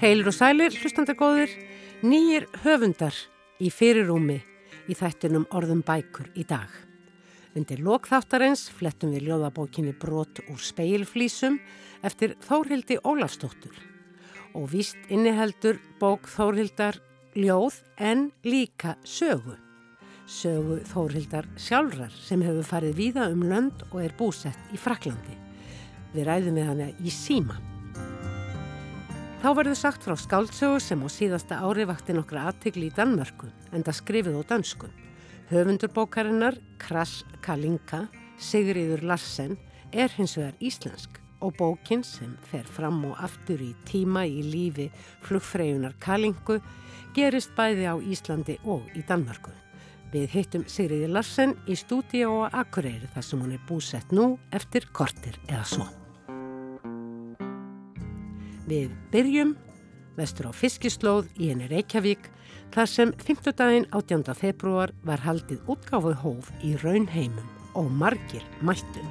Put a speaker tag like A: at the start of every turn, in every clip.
A: Heilur og sælir, hlustandar góðir, nýjir höfundar í fyrirrúmi í þættinum orðum bækur í dag. Undir lokþáttarins flettum við ljóðabókinni Brot úr speilflísum eftir Þórhildi Ólafstóttur og víst inniheldur bók Þórhildar ljóð en líka sögu. Sögu Þórhildar sjálfrar sem hefur farið víða um lönd og er búsett í Fraklandi. Við ræðum við hana í síma. Þá verður sagt frá skáldsögu sem á síðasta ári vakti nokkra aðtegli í Danmörku en það skrifið á dansku. Höfundurbókarinnar Kras Kalinka, Sigriður Larsen, er hins vegar íslensk og bókin sem fer fram og aftur í tíma í lífi flugfreyjunar Kalingu gerist bæði á Íslandi og í Danmörku. Við hittum Sigriði Larsen í stúdíu á Akureyri þar sem hún er búsett nú eftir kortir eða svo. Við byrjum vestur á fiskislóð í henni Reykjavík þar sem 5. daginn 18. februar var haldið útgáfu hóf í raunheimum og margir mættu.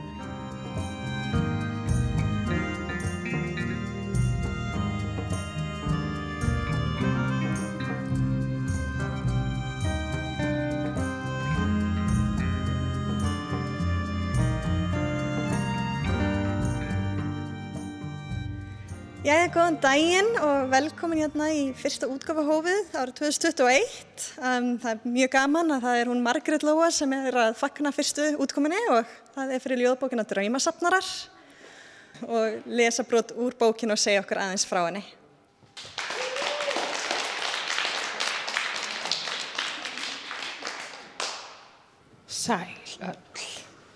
B: Jæja, góðan daginn og velkomin hérna í fyrsta útgáfahófið árið 2021. Um, það er mjög gaman að það er hún Margret Lóa sem er að fagna fyrstu útkominni og það er fyrir ljóðbókina Draumasapnarar og lesa brot úr bókinu og segja okkur aðeins frá henni.
C: Sæl öll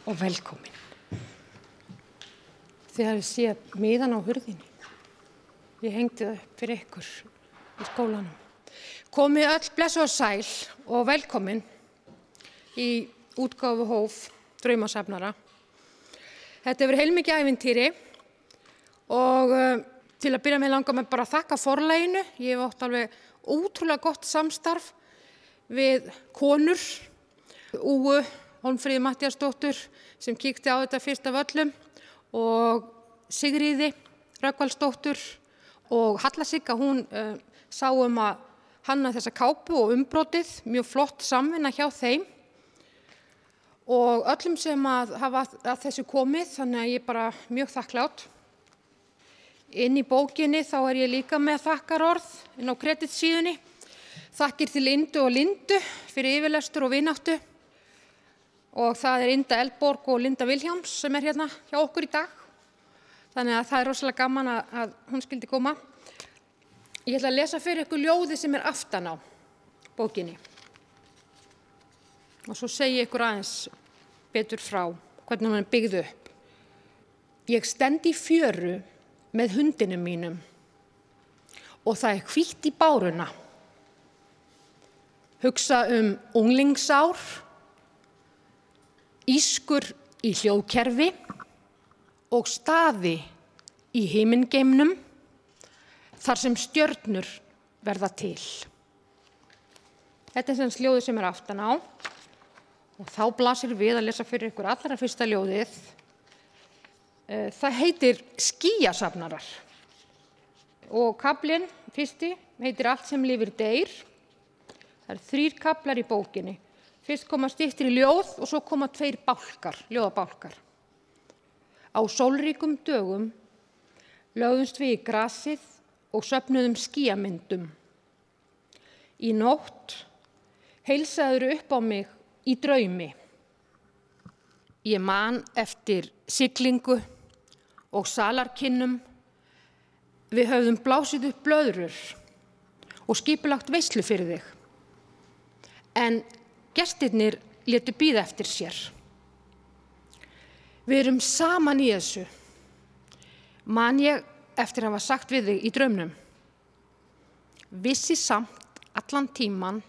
C: og velkomin. Þið hafið séð miðan á hurðinni. Ég hengdi það upp fyrir ykkur í skólanum. Komið öll blessu og sæl og velkomin í útgáfu hóf draumasafnara. Þetta hefur heilmikið æfintýri og uh, til að byrja með langar með bara að þakka forleginu. Ég hef ótt alveg útrúlega gott samstarf við konur, Úu, Holmfríði Mattiasdóttur sem kíkti á þetta fyrst af öllum og Sigriði Rökkvaldsdóttur og Hallasigga hún uh, sá um að hanna þessa kápu og umbrotið, mjög flott samvinna hjá þeim og öllum sem að hafa að þessu komið, þannig að ég er bara mjög þakklátt. Inn í bókinni þá er ég líka með þakkar orð inn á kreditsíðunni. Þakkir til Lindu og Lindu fyrir yfirlestur og vináttu og það er Inda Eldborg og Linda Viljáms sem er hérna hjá okkur í dag. Þannig að það er rosalega gaman að, að hún skildi koma. Ég ætla að lesa fyrir ykkur ljóði sem er aftan á bókinni. Og svo segi ykkur aðeins betur frá hvernig hann er byggð upp. Ég stend í fjöru með hundinu mínum og það er hvitt í báruna. Hugsa um unglingsár, ískur í hljóðkerfi og staði í heimingeimnum þar sem stjörnur verða til. Þetta er sem sljóði sem er aftan á og þá blasir við að lesa fyrir ykkur allra fyrsta ljóðið. Eh, það heitir Skíasafnarar og kaplinn fyrsti heitir Allt sem lifir deyr. Það er þrýr kaplar í bókinni. Fyrst koma stýttir í ljóð og svo koma tveir bálkar, ljóðabálkar. Á sólríkum dögum lögðumst við í grasið og söpnuðum skíamyndum. Í nótt heilsaður upp á mig í draumi. Ég man eftir siglingu og salarkinnum. Við höfðum blásið upp blöðrur og skipulagt veislu fyrir þig. En gestirnir letu býða eftir sér. Við erum saman í þessu. Man ég eftir að hafa sagt við þig í draumnum. Vissi samt allan tíman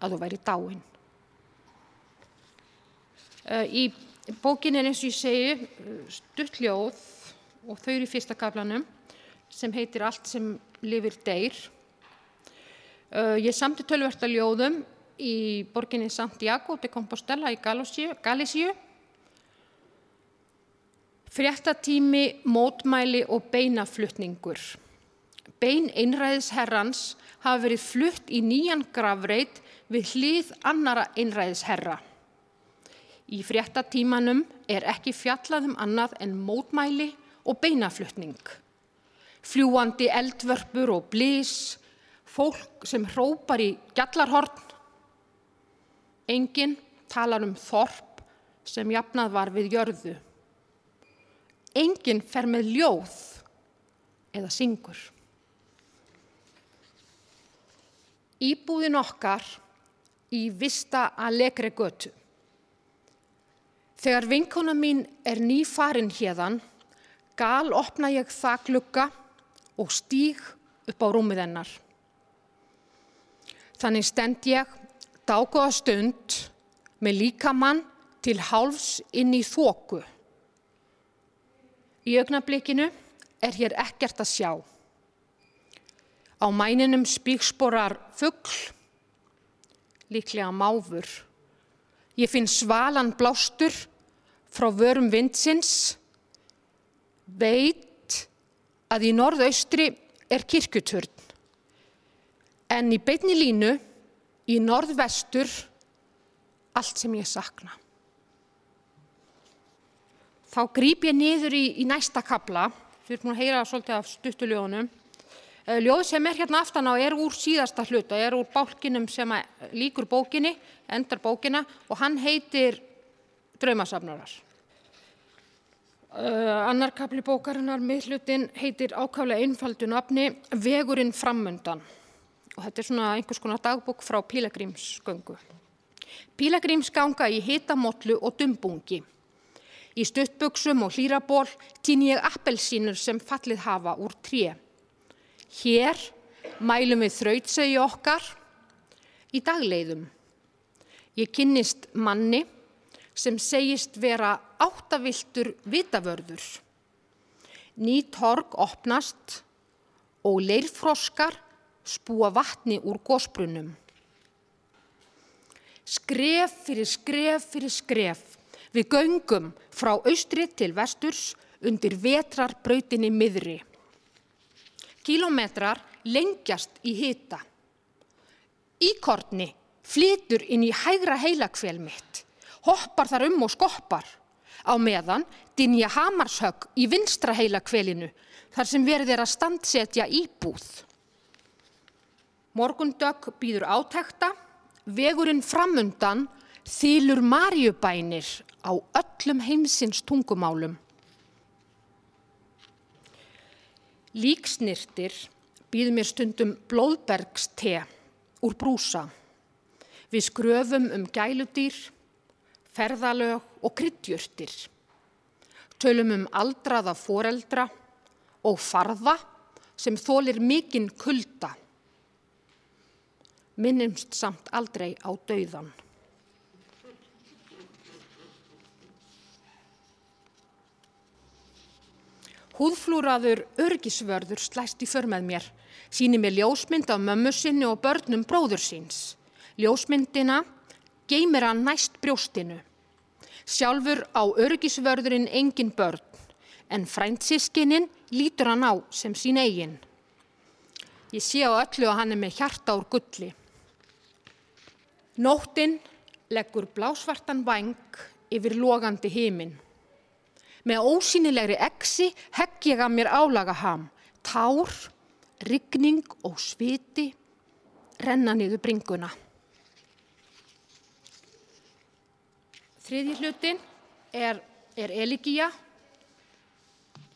C: að þú væri dáin. Í bókin er eins og ég segi stuttljóð og þau eru í fyrsta kaplanum sem heitir Allt sem lifir deyr. Ég samti tölverta ljóðum í borginni Santiago de Compostela í Galísíu Fréttatími, mótmæli og beinaflutningur. bein einræðisherrans hafa verið flutt í nýjan gravreit við hlið annara einræðisherra. Í fréttatímanum er ekki fjallað um annað en mótmæli og beinaflutning. Fljúandi eldvörpur og blís, fólk sem hrópar í gjallarhorn. Engin talar um þorp sem jafnað var við jörðu. Engin fer með ljóð eða syngur. Íbúðin okkar í Vista Allegre götu. Þegar vinkona mín er nýfarin hérðan, gal opna ég það glukka og stíg upp á rúmið hennar. Þannig stend ég dágóða stund með líkamann til hálfs inn í þóku. Í augnablikinu er hér ekkert að sjá. Á mæninum spíksporar fuggl, líklega máfur. Ég finn svalan blástur frá vörum vindsins, veit að í norðaustri er kirkuturn, en í beitni línu, í norðvestur, allt sem ég sakna. Þá grýp ég niður í, í næsta kabla, við erum búin að heyra svolítið af stuttulegunum. Eh, ljóð sem er hérna aftan á er úr síðasta hluta, er úr bálkinum sem líkur bókinni, endar bókina og hann heitir Draumasafnarar. Uh, annar kapli bókarinnar, miðlutin, heitir ákvæmlega einfaldu nafni Vegurinn framöndan og þetta er svona einhvers konar dagbók frá Pílagrímsgöngu. Pílagrímsganga í hitamotlu og dumbungi. Í stuttbuksum og hlýraból týn ég appelsínur sem fallið hafa úr tré. Hér mælum við þrautsegi okkar í dagleiðum. Ég kynnist manni sem segist vera áttaviltur vitavörður. Ný torg opnast og leirfroskar spúa vatni úr gósbrunum. Skref fyrir skref fyrir skref við göngum frá austri til vesturs undir vetrarbrautinni miðri. Kílometrar lengjast í hita. Íkortni flytur inn í hægra heilakvel mitt hoppar þar um og skoppar. Á meðan dinja hamarshögg í vinstra heila kvelinu þar sem verður að standsetja íbúð. Morgundögg býður átækta, vegurinn framundan þýlur marjubænir á öllum heimsins tungumálum. Líksnirtir býður mér stundum blóðbergste úr brúsa. Við skröfum um gæludýr, ferðalög og kryddjurtir. Tölum um aldraða foreldra og farða sem þólir mikinn kulda. Minnumst samt aldrei á dauðan. Húðflúraður örgisvörður slæst í för með mér, síni mér ljósmynd af mömmu sinni og börnum bróður síns. Ljósmyndina geymir hann næst brjóstinu. Sjálfur á örgisvörðurinn engin börn, en frændsískininn lítur hann á sem sín eigin. Ég sé á öllu að hann er með hjarta úr gulli. Nóttinn leggur blásvartan vang yfir logandi heiminn. Með ósýnilegri exi hegg ég að mér álaga ham. Tár, ryggning og sviti renna niður bringuna. Þriði hlutin er, er eligía,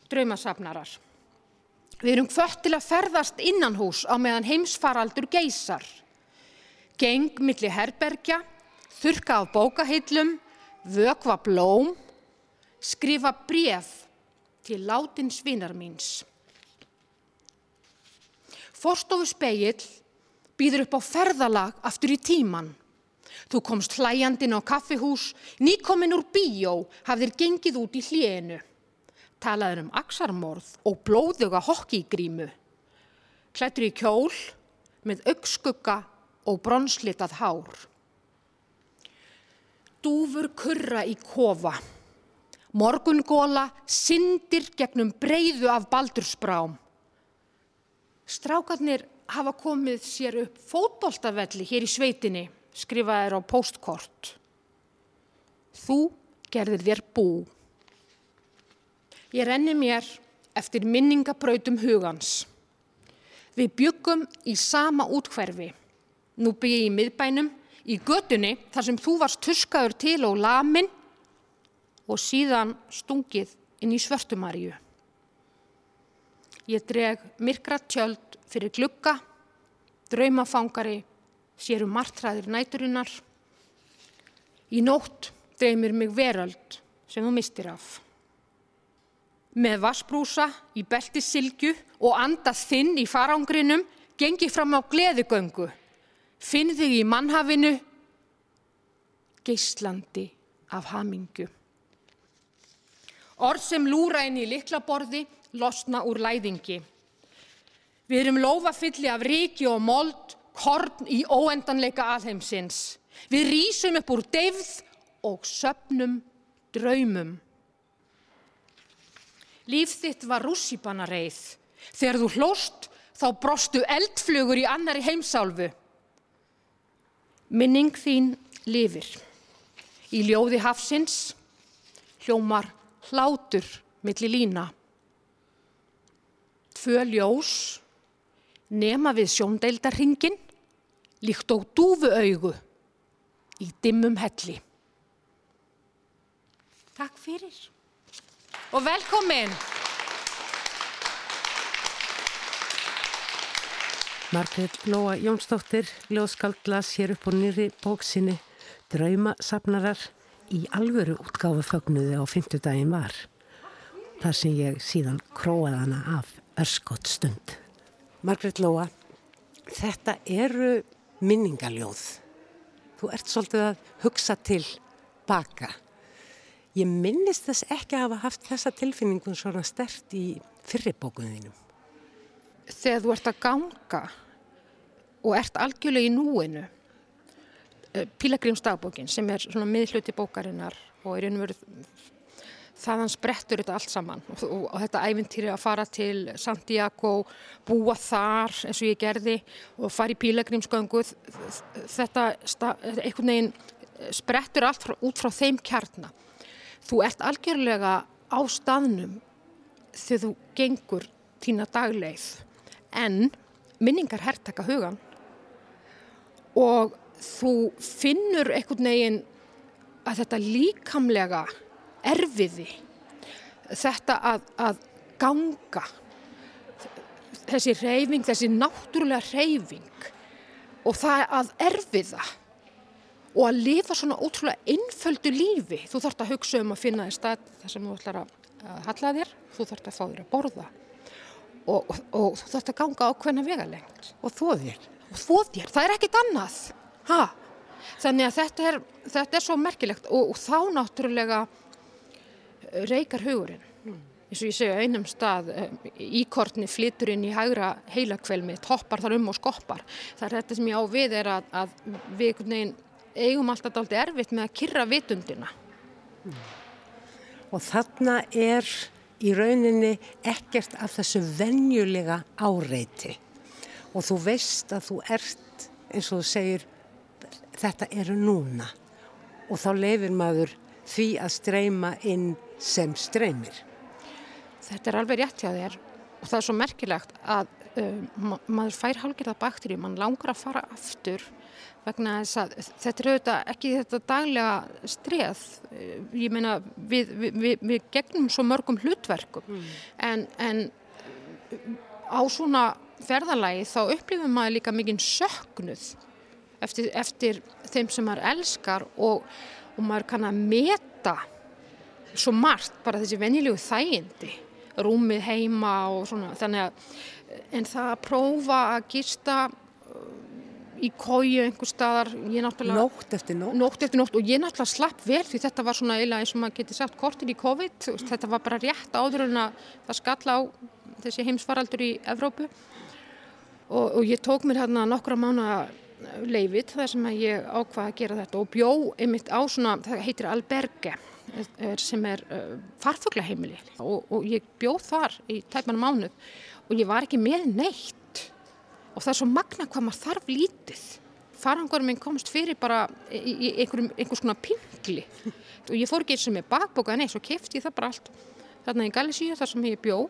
C: draumasafnarar. Við erum hvött til að ferðast innan hús á meðan heimsfaraldur geysar. Geng milli herbergja, þurka á bókahillum, vökva blóm, skrifa bref til látin svinar míns. Forstofu speill býður upp á ferðalag aftur í tíman. Þú komst hlæjandin á kaffihús, nýkomin úr bíó, hafðir gengið út í hljénu. Talaður um aksarmorð og blóðuga hokkígrímu. Klættur í kjól með augskugga og bronslitað hár. Dúfur kurra í kofa. Morgungóla syndir gegnum breyðu af baldursbrám. Strákarnir hafa komið sér upp fótboltavelli hér í sveitinni, skrifaðir á postkort. Þú gerðir þér bú. Ég renni mér eftir minningabrautum hugans. Við byggum í sama útkverfi. Nú bygg ég í miðbænum, í götunni þar sem þú varst tuskaður til og lamin og síðan stungið inn í svörtumaríu. Ég dreg myrkra tjöld fyrir glugga, draumafangari, sérum martræðir næturinnar. Í nótt dreymir mig veröld sem þú mistir af. Með vassbrúsa í belti silgu og andað þinn í farangrinum gengi fram á gleðugöngu. Finn þig í mannhafinu, geislandi af hamingu. Orð sem lúra inn í liklaborði losna úr læðingi. Við erum lofafylli af ríki og mold, korn í óendanleika alheimsins. Við rýsum upp úr deyfð og söpnum draumum. Líf þitt var rússibanareið. Þegar þú hlóst þá brostu eldflugur í annari heimsálfu. Minning þín lifir. Í ljóði hafsins hljómar hlátur milli lína. Tvö ljós, nema við sjóndeildarhingin, líkt á dúfu augu í dimmum helli. Takk fyrir og velkomin!
A: Margrét Lóa Jónsdóttir ljóðskaldlas hér upp á nýri bóksinni Draumasafnarar í alvöru útgáfu fögnuði á fymtudagin var. Þar sem ég síðan króaði hana af örskott stund. Margrét Lóa, þetta eru minningaljóð. Þú ert svolítið að hugsa til baka. Ég minnist þess ekki að hafa haft þessa tilfinningun svona stert í fyrirbókunðinum.
C: Þegar þú ert að ganga og ert algjörlega í núinu, Pílagrims dagbókin sem er svona miðhluti bókarinnar og er einu verið þaðan sprettur þetta allt saman. Og, og, og þetta æfintýri að fara til Santiago, búa þar eins og ég gerði og fara í Pílagrimsgöngu þetta einhvern veginn sprettur allt frá, út frá þeim kjarnar þú ert algjörlega á staðnum þegar þú gengur þína dagleið. En minningar herrtaka hugan og þú finnur einhvern veginn að þetta líkamlega erfiði þetta að, að ganga þessi reyfing, þessi náttúrulega reyfing og það að erfiða og að lifa svona ótrúlega einföldu lífi. Þú þarfst að hugsa um að finna þér stað þar sem þú ætlar að halla þér, þú þarfst að fá þér að borða og, og, og þú þarfst að ganga ákveðna vegalengt.
A: Og þóðir.
C: Og þóðir, það er ekkit annað. Ha? Þannig að þetta er, þetta er svo merkilegt og, og þá náttúrulega reykar hugurinn. Mm. eins og ég segja einum stað íkortni flytur inn í hægra heilakvelmi, toppar þar um og skoppar. Það er þetta sem ég á við er að, að við neginn eigum alltaf aldrei erfitt með að kyrra vitundina.
A: Mm. Og þarna er í rauninni ekkert af þessu vennjulega áreiti og þú veist að þú ert, eins og þú segir, þetta eru núna. Og þá lefir maður því að streyma inn sem streymir.
C: Þetta er alveg rétt hjá þér. Og það er svo merkilegt að um, ma maður fær hálfgerða bakterju, mann langar að fara aftur vegna þess að þetta er auðvitað ekki þetta daglega streð ég meina við, við, við, við gegnum svo mörgum hlutverkum. Mm. en, en á svona ferðalagi þá upplifum maður líka mikinn söknuð eftir, eftir þeim sem maður elskar og, og maður kann að meta svo margt bara þessi venjilegu þægindi rúmið heima og svona. Þannig að en það að prófa að gista í kóju einhver staðar
A: Nótt eftir nótt?
C: Nótt eftir nótt. Og ég náttúrulega slapp vel því þetta var svona eila eins og maður geti sagt kortir í COVID. Þetta var bara rétt áður en að það skalla á þessi heimsfaraldur í Evrópu. Og, og ég tók mér hérna nokkra mánu leifit þar sem ég ákvaði að gera þetta og bjó einmitt á svona, það heitir alberge sem er uh, farfuglaheimili. Og, og ég bjó þar í tæpmanum mánu og ég var ekki með neitt. Og það er svo magna hvað maður þarf lítið. Farangurinn minn komst fyrir bara í, einhvers konar pingli. Og ég fór ekki eins og með bakboka nei, svo kefti ég það bara allt þarna í Gallisíu þar sem ég bjó.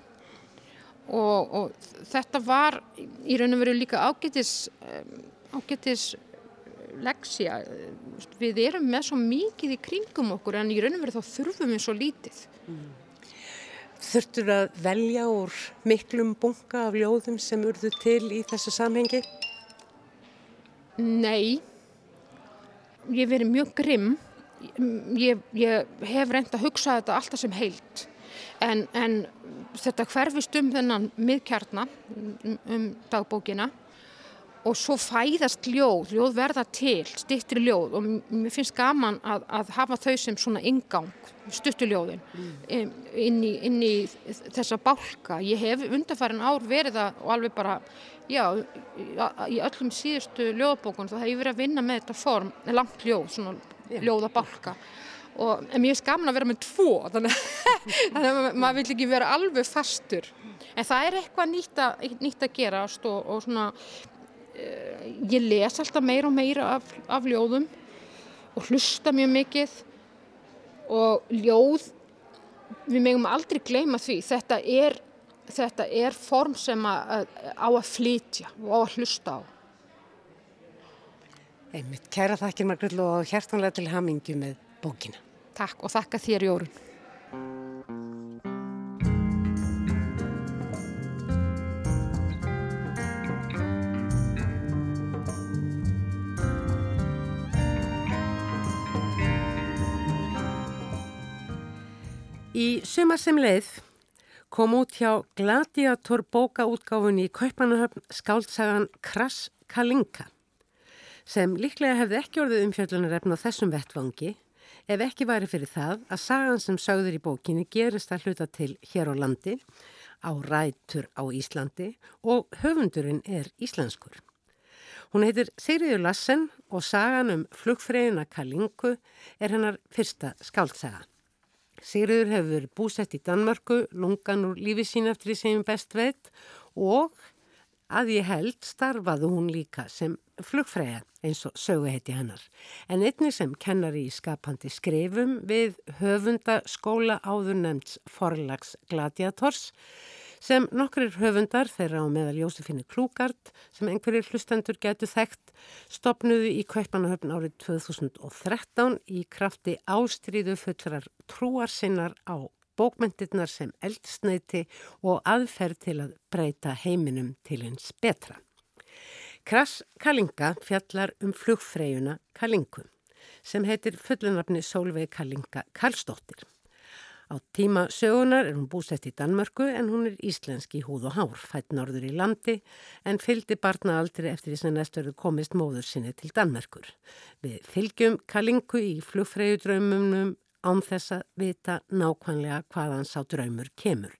C: Og, og þetta var í raun og veru líka ágætis ágætis leksja við erum með svo mikið í kringum okkur en í raun og veru þá þurfum við svo lítið mm.
A: Þurftur að velja úr miklum bunga af ljóðum sem urðu til í þessu samhengi?
C: Nei, ég verið mjög grimm. Ég, ég hef reynd að hugsa þetta alltaf sem heilt en, en þetta hverfist um þennan miðkjarnar um, um dagbókina og svo fæðast ljóð, ljóð verða til, styrtir ljóð og mér finnst gaman að, að hafa þau sem svona ingang, stutturljóðin mm. inn, í, inn í þessa bálka. Ég hef undarfærin ár verið að og alveg bara, já, í öllum síðustu ljóðbókun þá hef ég verið að vinna með þetta form, langt ljóð, svona yeah. ljóðabálka og en mér finnst gaman að vera með tvo, þannig, að maður vil ekki vera alveg fastur. En það er eitthvað nýtt að, nýtt að gerast og, og svona Eh, ég les alltaf meira og meira af, af ljóðum og hlusta mjög mikið og ljóð við megum aldrei gleyma því. Þetta er, þetta er form sem að, á að flytja og á að hlusta á.
A: Einmitt, kæra þakkir Margrull og hjertanlega til hamingu með bókina.
C: Takk og þakka þér Jórun
A: Í sumar sem leið kom út hjá Gladiator bókaútgáfunni í Kaupanahöfn skáltsagan Kras Kalinka sem líklega hefði ekki orðið umfjöldunarefn á þessum vettvangi ef ekki væri fyrir það að sagan sem sögður í bókinni gerist að hluta til hér á landi, á rætur á Íslandi og höfundurinn er íslenskur. Hún heitir Sigriður Lassen og sagan um flugfreyjuna Kalinku er hennar fyrsta skáltsaga. Sigriður hefur verið búsett í Danmörku, lungan úr lífi sín eftir því sem best veit og að ég held starfaði hún líka sem flugfræða eins og sögu heiti hennar. En einni sem kennar í skapandi skrifum við höfunda skóla áður nefnds forlags gladiators sem nokkrir höfundar þeirra á meðal Jósefinni Klúgard sem einhverjir hlustendur getur þekkt stopnuðu í Kaupanahöfn árið 2013 í krafti ástríðu fullrar trúarsinnar á bókmyndirnar sem eldsneiti og aðferð til að breyta heiminum til eins betra. Kras Kalinga fjallar um flugfreyjuna Kalingu sem heitir fullunarfni Solveig Kalinga Karlsdóttir. Á tíma sögunar er hún búsett í Danmörku en hún er íslensk í húð og hár, fætt norður í landi en fylgdi barna aldrei eftir því sem næstöru komist móður sinni til Danmörkur. Við fylgjum kalingu í flugfreyjudraumunum án þess að vita nákvæmlega hvaðan sá draumur kemur.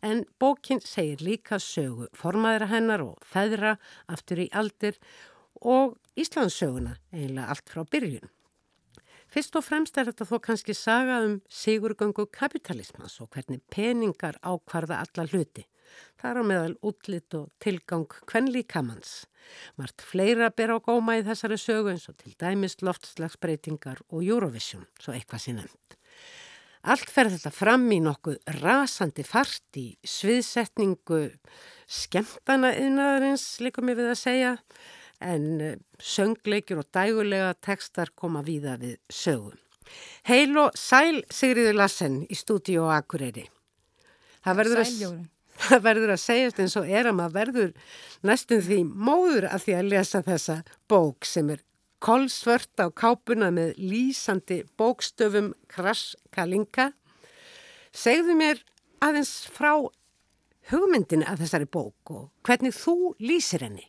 A: En bókin segir líka sögu formaðra hennar og feðra aftur í aldir og Íslandssöguna eiginlega allt frá byrjun. Fyrst og fremst er þetta þó kannski saga um sigurgöngu kapitalismas og hvernig peningar ákvarða alla hluti. Það er á meðal útlitt og tilgang kvenlíkamanns. Mart fleira ber á góma í þessari sögu eins og til dæmis loftslagsbreytingar og Eurovision, svo eitthvað sé nefnd. Allt fer þetta fram í nokkuð rasandi fart í sviðsetningu skemmtana yðnaðarins, líkum ég við að segja, en eh, söngleikjur og dægulega tekstar koma víða við sögum. Heil og sæl Sigriður Lassen í stúdíu og Akureyri. Það verður, að, að segjast eins og er að maður verður næstum því móður af því að lesa þessa bók sem er kolsvört á kápuna með lýsandi bókstöfum kraskalinka. Segðu mér aðeins frá hugmyndinu af þessari bók og hvernig þú lýsir henni.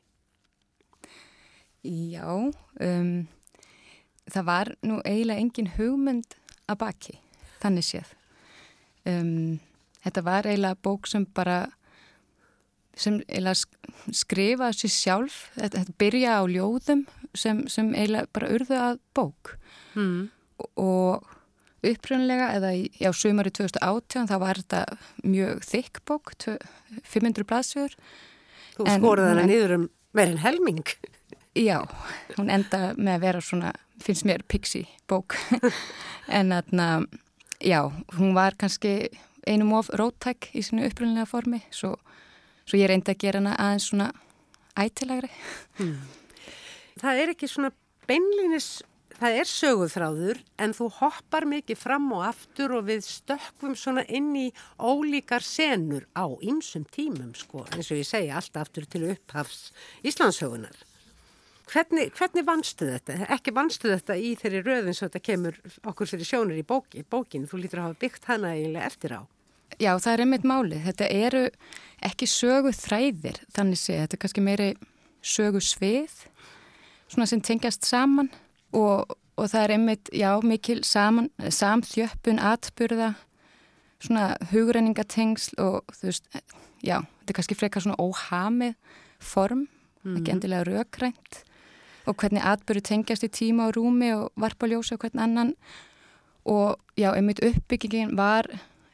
D: Já, um, það var nú eiginlega engin hugmynd að baki, þannig séð. Um, þetta var eiginlega bók sem bara, sem eiginlega skrifaði sér sjálf, þetta, þetta byrja á ljóðum sem, sem eiginlega bara urðu að bók. Mm. Og uppröðinlega, eða á sömari 2018, þá var þetta mjög þykk bók, 500 blaðsögur.
A: Þú skoruði hana niður um Verðin helming.
D: Já, hún enda með að vera svona, finnst mér, pixi bók. en þarna, já, hún var kannski einum of róttæk í sinu upprunlega formi, svo, svo ég reyndi að gera hana aðeins svona ætilagri. Hmm.
A: Það er ekki svona beinlinis það er söguþráður en þú hoppar mikið fram og aftur og við stökkum svona inn í ólíkar senur á ymsum tímum sko eins og ég segja alltaf aftur til upphafs Íslandshögunar. Hvernig, hvernig vannstu þetta? Ekki vannstu þetta í þeirri röðin svo þetta kemur okkur fyrir sjónur í bóki, bókinu, þú lítur að hafa byggt hana eiginlega eftir á.
D: Já, það er einmitt málið. Þetta eru ekki sögu þræðir, þannig sé, þetta er kannski meiri sögu svið, svona sem tengjast saman og, og það er einmitt, já, mikil saman, samþjöppun, atbyrða, svona hugrenningatengsl og þú veist, já, þetta er kannski frekar svona óhamið form, mm. ekki mhm. endilega raukrænt og hvernig atbyrðu tengjast í tíma og rúmi og varpa ljósa og hvern annan og já, einmitt uppbyggingin var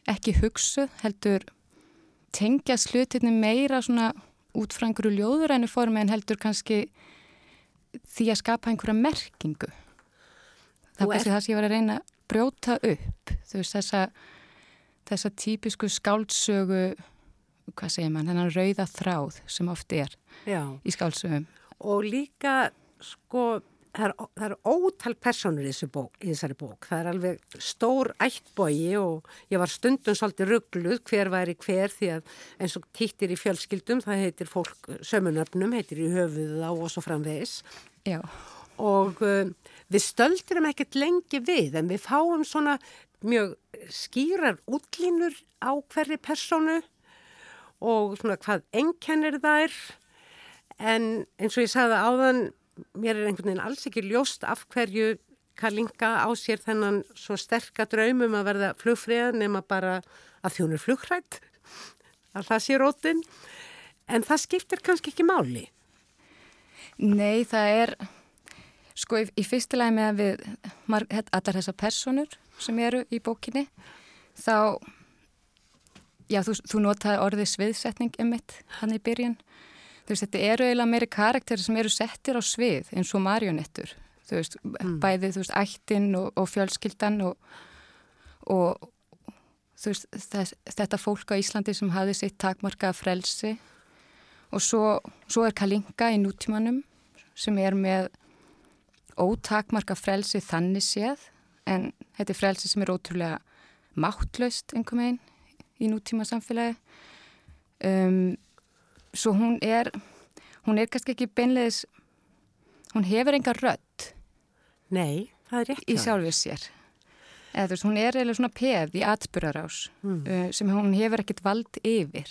D: ekki hugsu, heldur tengja slutinni meira svona út frá einhverju ljóðurænu formi en heldur kannski því að skapa einhverja merkingu. Það er kannski það sem ég var að reyna að brjóta upp, þú veist þessa, þessa típisku skáldsögu, hvað segir mann, þennan rauða þráð sem oft er Já. í skáldsögum.
A: Og líka, sko, það er, það er ótal personur í, bók, í þessari bók. Það er alveg stór ættbógi og ég var stundum svolítið ruggluð hver væri hver því að eins og týttir í fjölskyldum, það heitir fólk sömunöfnum, heitir í höfuð á og svo framvegis.
D: Já.
A: Og uh, við stöldurum ekkert lengi við en við fáum svona mjög skýrar útlínur á hverri personu og svona hvað ennkennir þær en eins og ég sagði áðan mér er einhvern veginn alls ekki ljóst af hverju Kalinka á sér þennan svo sterka draumum að verða flugfriða nema bara að þjónur flugrætt að það sé rótin. En það skiptir kannski ekki máli.
D: Nei, það er sko í, í fyrstilega með að við allar þessar personur sem eru í bókinni þá já, þú, þú notaði orðið sviðsetning emitt hann í byrjun þú veist, þetta eru eiginlega meiri karakterir sem eru settir á svið eins og marionettur. Þú veist, mm. bæðið, þú veist, ættin og, og fjölskyldan og, og þú veist, þess, þetta fólk á Íslandi sem hafi sitt takmarkaða frelsi. Og svo, svo er Kalinka í nútímanum sem er með ótakmarka frelsi þannig séð. En þetta er frelsi sem er ótrúlega máttlaust einhver meginn í nútíma samfélagi um, svo hún er hún er kannski ekki beinleðis hún hefur enga rödd
A: Nei, það er rétt
D: í sjálfið sér. Eða veist, hún er eiginlega svona peð í atbyrjarás mm. uh, sem hún hefur ekkert vald yfir.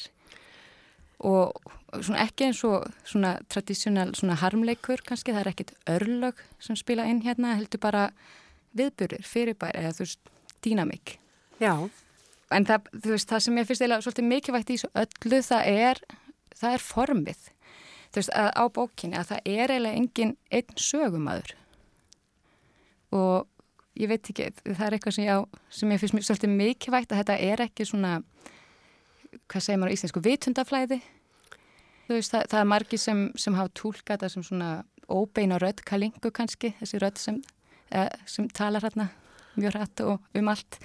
D: Og svona ekki eins og svona tradísjonal svona harmleikur kannski, það er ekkert örlög sem spila inn hérna, heldur bara viðbyrjur, fyrirbæri eða þú veist, dýnamík.
A: Já.
D: En það, veist, það sem ég finnst eiginlega svolítið mikilvægt í þessu öllu, það er það er formið. Veist, á bókinni að það er eiginlega engin einn sögumadur og ég veit ekki, það er eitthvað sem ég, sem ég finnst mjög svolítið mikilvægt að þetta er ekki svona hvað segir maður á íslensku, vitundaflæði veist, það, það er margi sem, sem hafa tólkat það sem svona óbeina rödd kalingu kannski, þessi rödd sem, eh, sem talar hérna mjög rætt og um allt.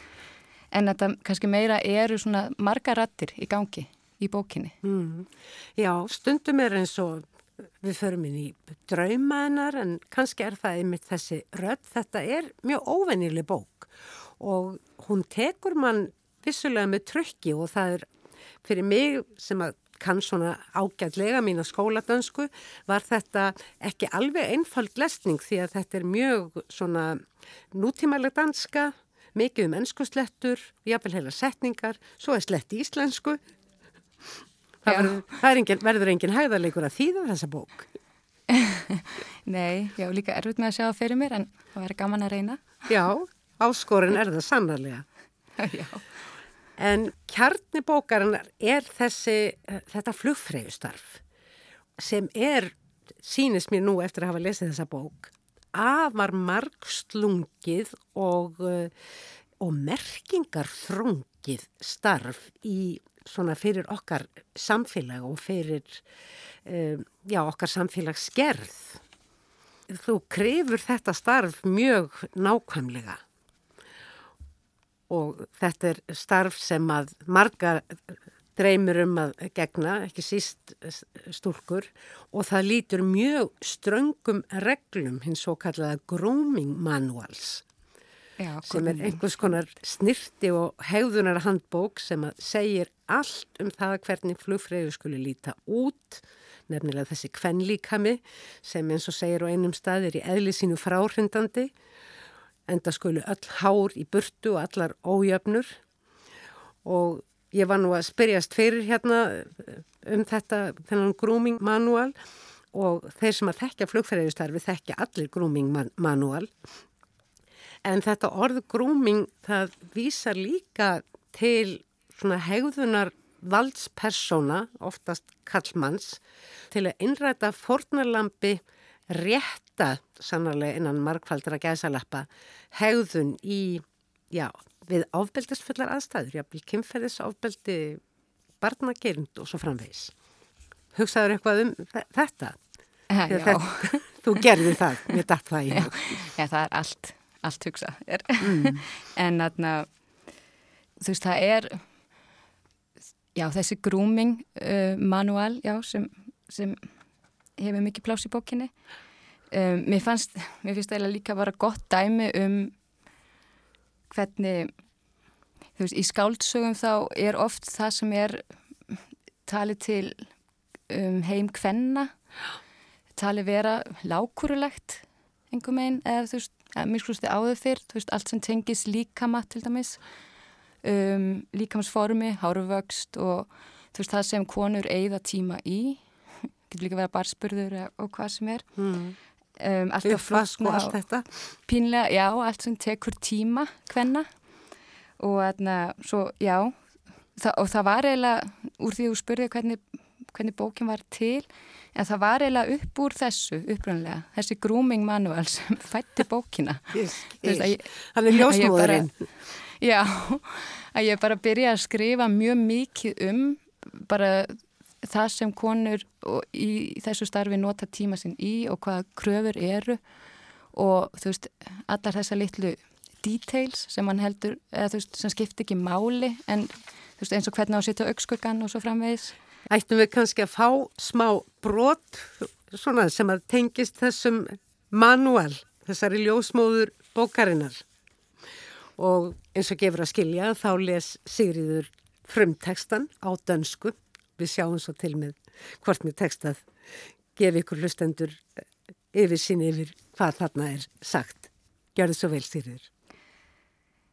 D: En þetta kannski meira eru svona marga rættir í gangi í bókinni. Mm.
A: Já, stundum er eins og við förum inn í drauma hennar en kannski er það einmitt þessi rödd. Þetta er mjög óvennileg bók og hún tekur mann vissulega með trökki og það er fyrir mig sem að kann svona ágætlega mín að skóladönsku var þetta ekki alveg einfald lesning því að þetta er mjög svona nútímælega danska, mikið um ennskuslettur, jáfnvel heila setningar, svo er slett íslensku Það, verður, það engin, verður engin hægðarleikur að þýða þessa bók?
D: Nei, já, líka erfitt með að sjá það fyrir mér en það verður gaman að reyna.
A: Já, áskorin er það sannarlega.
D: já.
A: En kjarnibókarinnar er þessi, þetta flugfræðustarf sem er, sínist mér nú eftir að hafa lesið þessa bók, afar margslungið og, og merkingar þrungið starf í svona fyrir okkar samfélag og fyrir um, já, okkar samfélagsgerð. Þú krefur þetta starf mjög nákvæmlega. Og þetta er starf sem að marga dreymir um að gegna, ekki síst stúlkur. Og það lítur mjög ströngum reglum hins svo kallaða grooming manuals Já, sem er einhvers konar snirti og hegðunar handbók sem segir allt um það hvernig flugfreyju skuli líta út, nefnilega þessi kvenlíkami sem eins og segir á einum stað er í eðli sínu fráhrindandi, enda skulu öll hár í burtu og allar ójöfnur. Og ég var nú að spyrjast fyrir hérna um þetta, þennan grooming manual og þeir sem að þekkja flugfreyjustarfi þekkja allir grooming manual En þetta orð grúming það vísar líka til svona hegðunar valdspersona, oftast kallmanns, til að innræta fornalampi rétta, sannarlega innan markfaldra gæsalappa, hegðun í, já, við áfbeldisfullar aðstæður, jáfnvel kynferðisofbeldi, barnagerind og svo framvegs. Hugsaður eitthvað um þetta?
D: Já. Þetta,
A: þú gerði það, mér dætt það í.
D: Já, já, það er allt allt hugsa mm. en þarna þú veist það er já þessi grooming uh, manual já sem, sem hefur mikið plás í bókinni. Um, mér fannst mér finnst það líka vera gott dæmi um hvernig þú veist í skáldsögum þá er oft það sem er talið til um, heim kvenna. Talið vera lákurulegt einhver meginn eða þú veist miskusti áður fyrr, þú veist, allt sem tengis líkama til dæmis, um, líkamsformi, háruvöxt og þú veist, það sem konur eigða tíma í, getur líka að barspurður og hvað sem er. Mm.
A: Um, Uppvask og allt þetta?
D: Pínlega, já, allt sem tekur tíma hvenna og þarna, svo, já, það, og það var eiginlega, úr því þú spurði hvernig, hvernig bókin var til, En það var eiginlega upp úr þessu uppröndilega, þessi grooming manual sem fætti bókina.
A: Það er ljósmóðurinn.
D: Já, að ég bara byrja að skrifa mjög mikið um bara það sem konur í þessu starfi nota tíma sinn í og hvaða kröfur eru og þú veist, allar þessa litlu details sem mann heldur, eða þú veist, sem skiptir ekki máli en þú veist, eins og hvernig á að setja aukskuggan og svo framvegis
A: ættum við kannski að fá smá brot svona sem að tengist þessum manual, þessari ljósmóður bókarinnar og eins og gefur að skilja þá les Sigriður frumtekstan á dönsku við sjáum svo til með hvort með tekstað gefi ykkur hlustendur yfir sín yfir hvað þarna er sagt. Gjör það svo vel, Sigriður.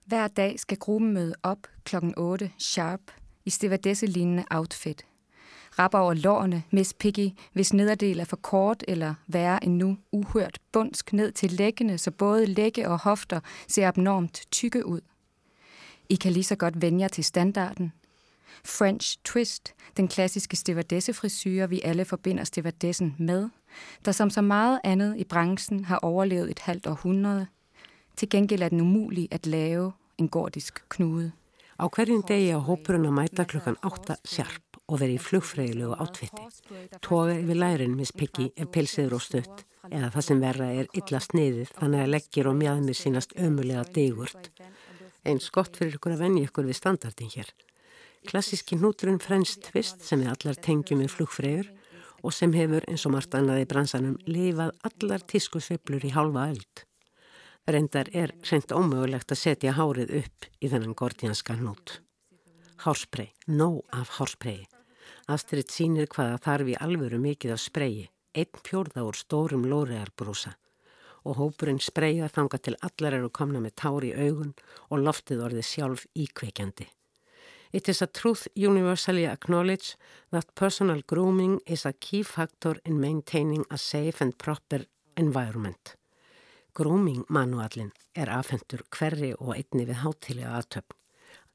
D: Hver dag skal gruppen møde op klokken 8 sharp i stewardesse-lignende outfit. Rapper over lårene, Miss Piggy, hvis nederdel er for kort eller værre end nu, uhørt bundsk ned til læggene, så både lægge og hofter ser abnormt tykke ud. I kan lige så godt vende jer til standarden. French twist, den klassiske stewardessefrisyre, vi alle forbinder stewardessen med, der som så meget andet i branchen har overlevet et halvt århundrede. Til gengæld er den umulig at lave en gordisk knude.
A: Á hverjum degi á hópurinn að mæta klukkan 8 sjarp og veri í flugfræðilegu átfitti. Toga yfir lærin mis Piggy er pilsiður og stutt eða það sem verra er illa sniðið þannig að leggir og mjadmir sínast ömulega digurt. Eins gott fyrir ykkur að venja ykkur við standardin hér. Klassíski núturinn French Twist sem við allar tengjum við flugfræður og sem hefur eins og margt annað í bransanum lifað allar tískusveiflur í hálfa öld. Reyndar er reynd ómögulegt að setja hárið upp í þennan gordianska nút. Hárspray, nóg af hárspray. Astrid sínir hvaða þarf í alvöru mikið af spreyi, einn pjórða úr stórum lórearbrúsa og hópurinn spreyja þanga til allar eru komna með tár í augun og loftið orðið sjálf íkveikjandi. It is a truth universally acknowledged that personal grooming is a key factor in maintaining a safe and proper environment. Grooming manuallin er afhendur hverri og einni við hátilega aðtöfn.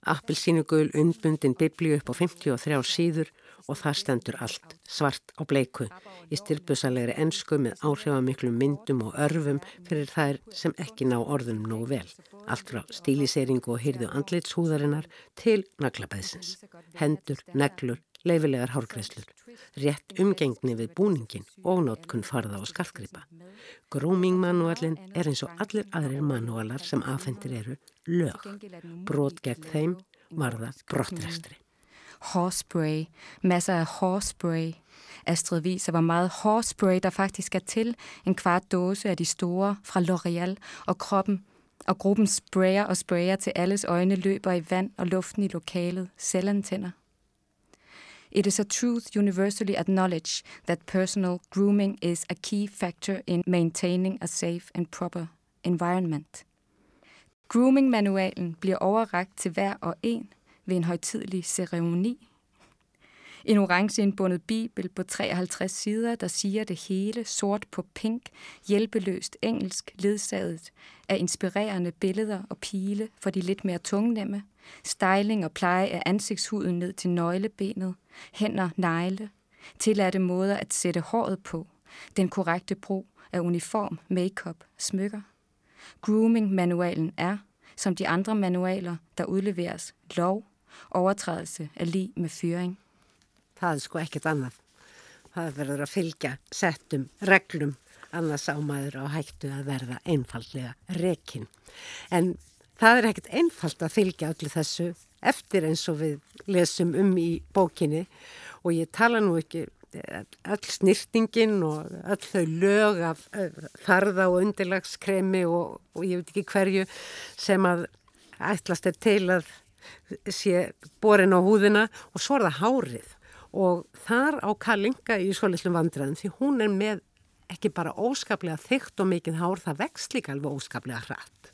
A: Appelsínugul undbundin biblíu upp á 53 síður og það stendur allt svart á bleiku í styrbusalegri ensku með áhrifamiklu myndum og örfum fyrir þær sem ekki ná orðunum nógu vel. Allt frá stíliseringu og hyrðu andlitshúðarinnar til naglabæðsins. Hendur, neglur, leifilegar hárgreslur, rétt umgengni við búningin og nótkunn farða og skartgripa. Grooming manualin er eins og allir aðrir manualar sem afhendir eru lög. Brot gegn þeim varða brottræstri.
D: Hårspray, masser af hårspray. Astrid viser, hvor meget hårspray der faktisk er til. En kvart dåse af de store fra L'Oreal, og kroppen og gruppen sprayer og sprayer til alles øjne løber i vand og luften i lokalet. Selvantænder. It is a truth universally acknowledged that personal grooming is a key factor in maintaining a safe and proper environment. Grooming-manualen bliver overragt til hver og en ved en højtidlig ceremoni. En orange indbundet bibel på 53 sider, der siger det hele sort på pink, hjælpeløst engelsk, ledsaget af inspirerende billeder og pile for de lidt mere tungnemme, styling og pleje af ansigtshuden ned til nøglebenet, hænder, negle, tilladte måder at sætte håret på, den korrekte brug af uniform, makeup, smykker. Grooming-manualen er, som de andre manualer, der udleveres, lov, overtrædelse af lige med fyring.
A: Það er sko ekkert annað. Það verður að fylgja settum reglum annars á maður á hættu að verða einfallega rekin. En það er ekkert einfalt að fylgja öllu þessu eftir eins og við lesum um í bókinni og ég tala nú ekki öll snirtingin og öll þau lög af farða og undirlagskremi og, og ég veit ekki hverju sem að ætlast er til að sé borin á húðina og svo er það hárið og þar á Kalinga í svolíslum vandræðin því hún er með ekki bara óskaplega þygt og mikið hár, það vext líka alveg óskaplega hratt.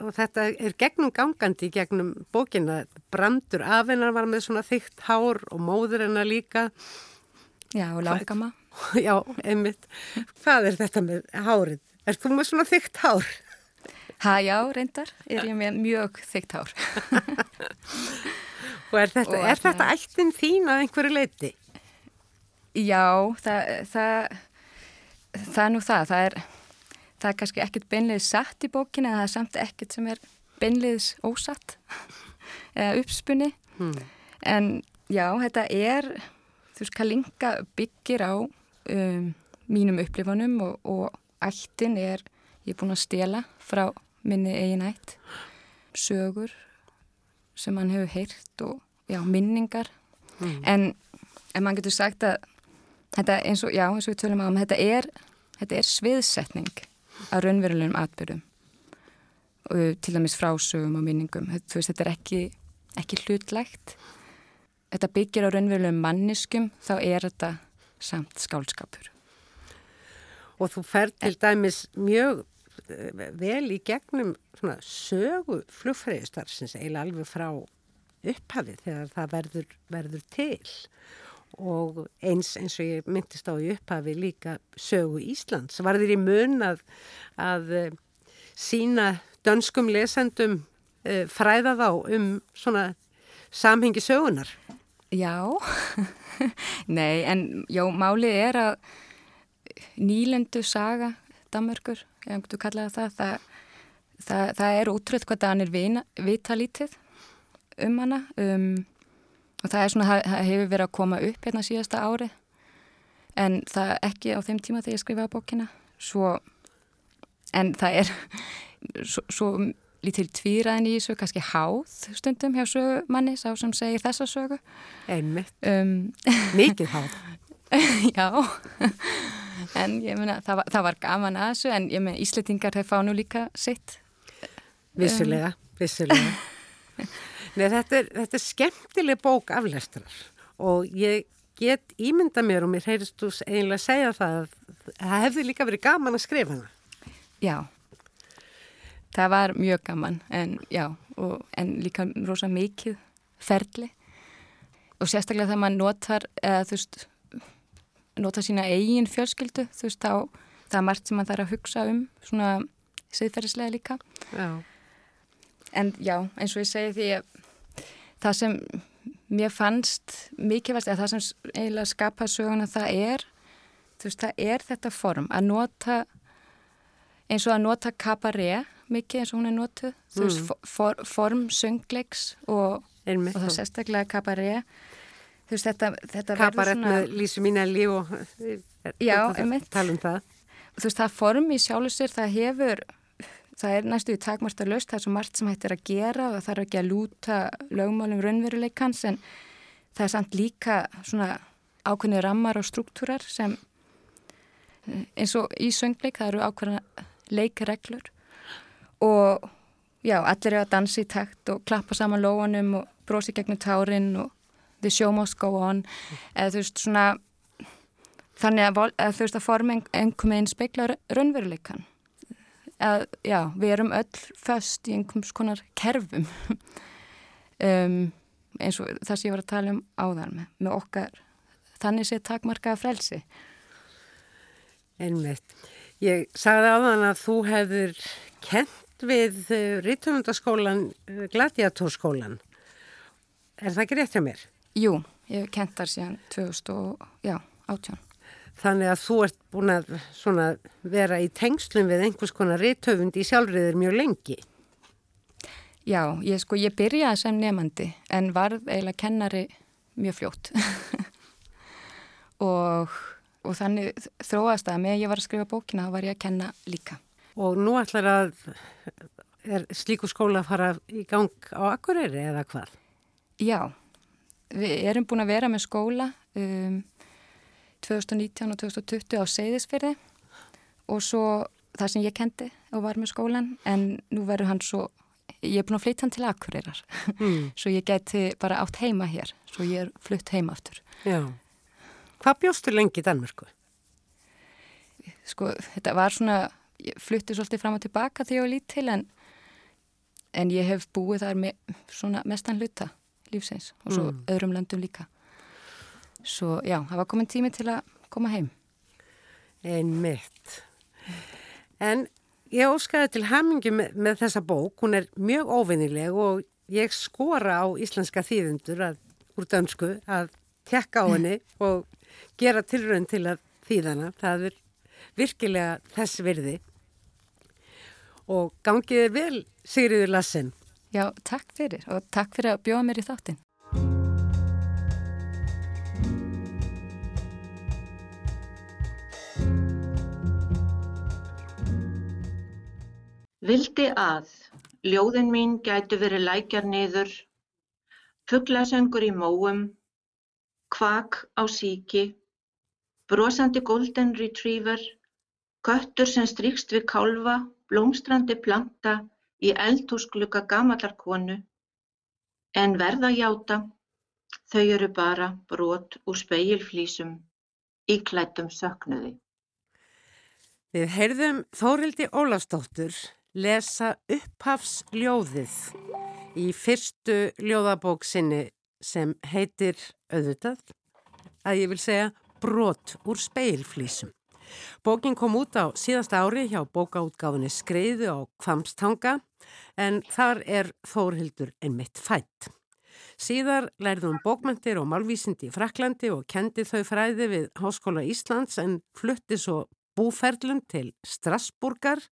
A: Og þetta er gegnum gangandi gegnum bókina. Brandur af hennar var með svona þygt hár og móður hennar líka.
D: Já, og langama.
A: Já, einmitt. Hvað er þetta með hárið? Er þú með svona þygt hár?
D: Ha, já, reyndar er ég með mjög þygt hár.
A: Og er þetta, og er þetta ættin þín að einhverju leiti?
D: Já, það, það, það er nú það. Það er, það er kannski ekkert beinleis satt í bókina, það er samt ekkert sem er beinleis ósatt eða uppspunni. Hmm. En já, þetta er, þú veist, Kalinga byggir á um, mínum upplifunum og, og ættin er, ég er búin að stela frá minni eigin ætt, sögur sem hann hefur heyrt og já, minningar. Mm. en, en mann getur sagt að þetta eins og, já, eins og við tölum á þetta er, þetta er sviðsetning að raunverulegum atbyrjum og til dæmis frásögum og minningum, þú veist, þetta er ekki ekki hlutlægt þetta byggir á raunverulegum manniskum þá er þetta samt skálskapur
A: Og þú fer til dæmis mjög vel í gegnum svona sögu flugfræðistarsins eiginlega alveg frá upphafið þegar það verður, verður til og eins eins og ég myndist á í upphafi líka sögu Íslands. Var þér í mun að, að eh, sína dönskum lesendum uh, fræða þá um svona samhengi sögunar?
D: Já, nei en já, málið er að nýlendu saga Damörgur, ef þú kallaði það, það, það, það er útrútt hvað er vita lítið um hana um, og það, svona, það hefur verið að koma upp hérna síðasta ári en það ekki á þeim tíma þegar ég skrifaði bókina svo, en það er svo, svo lítil tvíraðin í þessu, kannski háð stundum hjá sögumanni, sá sem segir þessa sögu.
A: Einmitt, um, mikið háð.
D: Já en ég meina, það var, það var gaman að þessu en ég meina, Ísletingar þeir fá nú líka sitt.
A: Vissulega, vissulega. Nei, þetta er, þetta er skemmtileg bók aflestrar. Og ég get ímynda mér og mér heyrist þú eiginlega að segja það að það hefði líka verið gaman að skrifa hana.
D: Já, það var mjög gaman en, já, og, en líka rosa mikið ferli. Og sérstaklega þegar maður notar, eða þú veist, notar sína eigin fjölskyldu, þú veist, þá það er margt sem maður þarf að hugsa um, svona siðferðislega líka. Já. En já, eins og ég segi því að það sem mér fannst mikilvægt að það sem eiginlega skapa söguna það er, þú veist, það er þetta form að nota eins og að nota kabaré mikið eins og hún er notuð, mm. þú veist, mm. for, form söngleiks og, og það sérstaklega kabaré þú veist, þetta, þetta
A: verður svona Kabarett með Lísu Mínelli og
D: já, einmitt.
A: tala um það.
D: Þú veist, það form í sjálfsir, það hefur það er næstu í takmarsta löst, það er svo margt sem hættir að gera og það er ekki að lúta lögmálum raunveruleikans en það er samt líka svona ákveðni rammar og struktúrar sem eins og í söngleik það eru ákveðna leikreglur. Og já, allir eru að dansa í takt og klappa saman lóanum og brosi gegnum tárin og the show must go on. Eða þú veist svona þannig að, að þú veist að form einhverjum einn speikla raunveruleikan að já, við erum öll föst í einhvers konar kerfum. Um, eins og það sem ég var að tala um áðan með, með okkar þannig sé takmarkaða frelsi.
A: Einmitt. Ég sagði áðan að þú hefur kent við eh, Rítumöndaskólan eh, Gladiatorskólan Er það ekki rétt hjá mér?
D: Jú, ég hef kent þar síðan 2018
A: Þannig að þú ert búin að vera í tengslum við einhvers konar réttöfund í sjálfriðir mjög lengi.
D: Já, ég, sko, ég byrjaði sem nefandi en varð eiginlega kennari mjög fljótt. og, og þannig þróast að með ég var að skrifa bókina þá var ég að kenna líka.
A: Og nú ætlar að er slíku skóla að fara í gang á Akureyri eða hvað?
D: Já, við erum búin að vera með skóla um 2019 og 2020 á Seyðisfyrði og svo það sem ég kendi og var með skólan en nú verður hann svo, ég er búin að flytja hann til Akureyrar mm. svo ég geti bara átt heima hér, svo ég er flutt heima aftur.
A: Já. Hvað bjóstu lengi í Danmörku?
D: Sko, þetta var svona, ég flutti svolítið fram og tilbaka þegar ég var lítil en, en ég hef búið þar með svona mestan hluta lífsins og svo mm. öðrum landum líka. Svo já, það var komin tími til að koma heim.
A: Einn mitt. En ég óskaði til hamingi með, með þessa bók, hún er mjög óvinnileg og ég skora á íslenska þýðundur að, úr dönsku að tekka á henni og gera tilrönd til að þýðana. Það er virkilega þess virði. Og gangið er vel, Sigriður Lassen.
D: Já, takk fyrir og takk fyrir að bjóða mér í þáttinn.
E: Vildi að ljóðin mín gætu verið lækjar niður, fugglasöngur í móum, kvak á síki, brosandi golden retriever, köttur sem strykst við kálfa, blómstrandi planta í eldhúsglugga gamallar konu, en verða játa, þau eru bara brot úr speilflísum í klættum söknuði.
A: Við heyrðum Þórildi Ólafsdóttur lesa upphafsljóðið í fyrstu ljóðabóksinni sem heitir auðvitað að ég vil segja brot úr speilflísum. Bókin kom út á síðasta ári hjá bókaútgáfinni Skreiðu á Kvamstanga en þar er Þórhildur einmitt fætt. Síðar lærði hún bókmyndir og málvísindi í Fraklandi og kendi þau fræði við Háskóla Íslands en flutti svo búferlun til Strasburgar